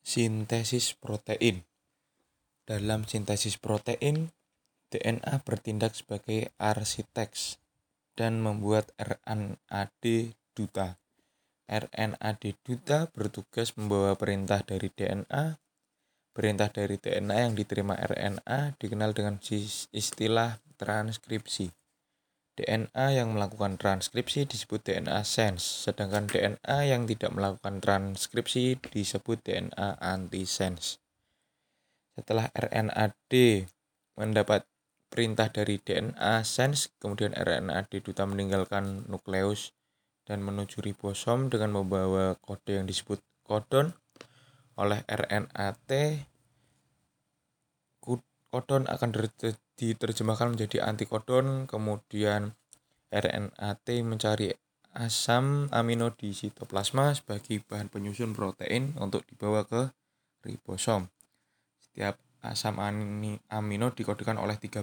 Sintesis protein. Dalam sintesis protein, DNA bertindak sebagai arsitek dan membuat RNAD duta. RNAD duta bertugas membawa perintah dari DNA. Perintah dari DNA yang diterima RNA dikenal dengan istilah transkripsi. DNA yang melakukan transkripsi disebut DNA sense, sedangkan DNA yang tidak melakukan transkripsi disebut DNA antisense. Setelah RNAD mendapat perintah dari DNA sense, kemudian RNAD duta meninggalkan nukleus dan menuju ribosom dengan membawa kode yang disebut kodon oleh RNAT. Kodon akan diterjemahkan menjadi antikodon, kemudian RNAT mencari asam amino di sitoplasma sebagai bahan penyusun protein untuk dibawa ke ribosom. Setiap asam amino dikodekan oleh tiga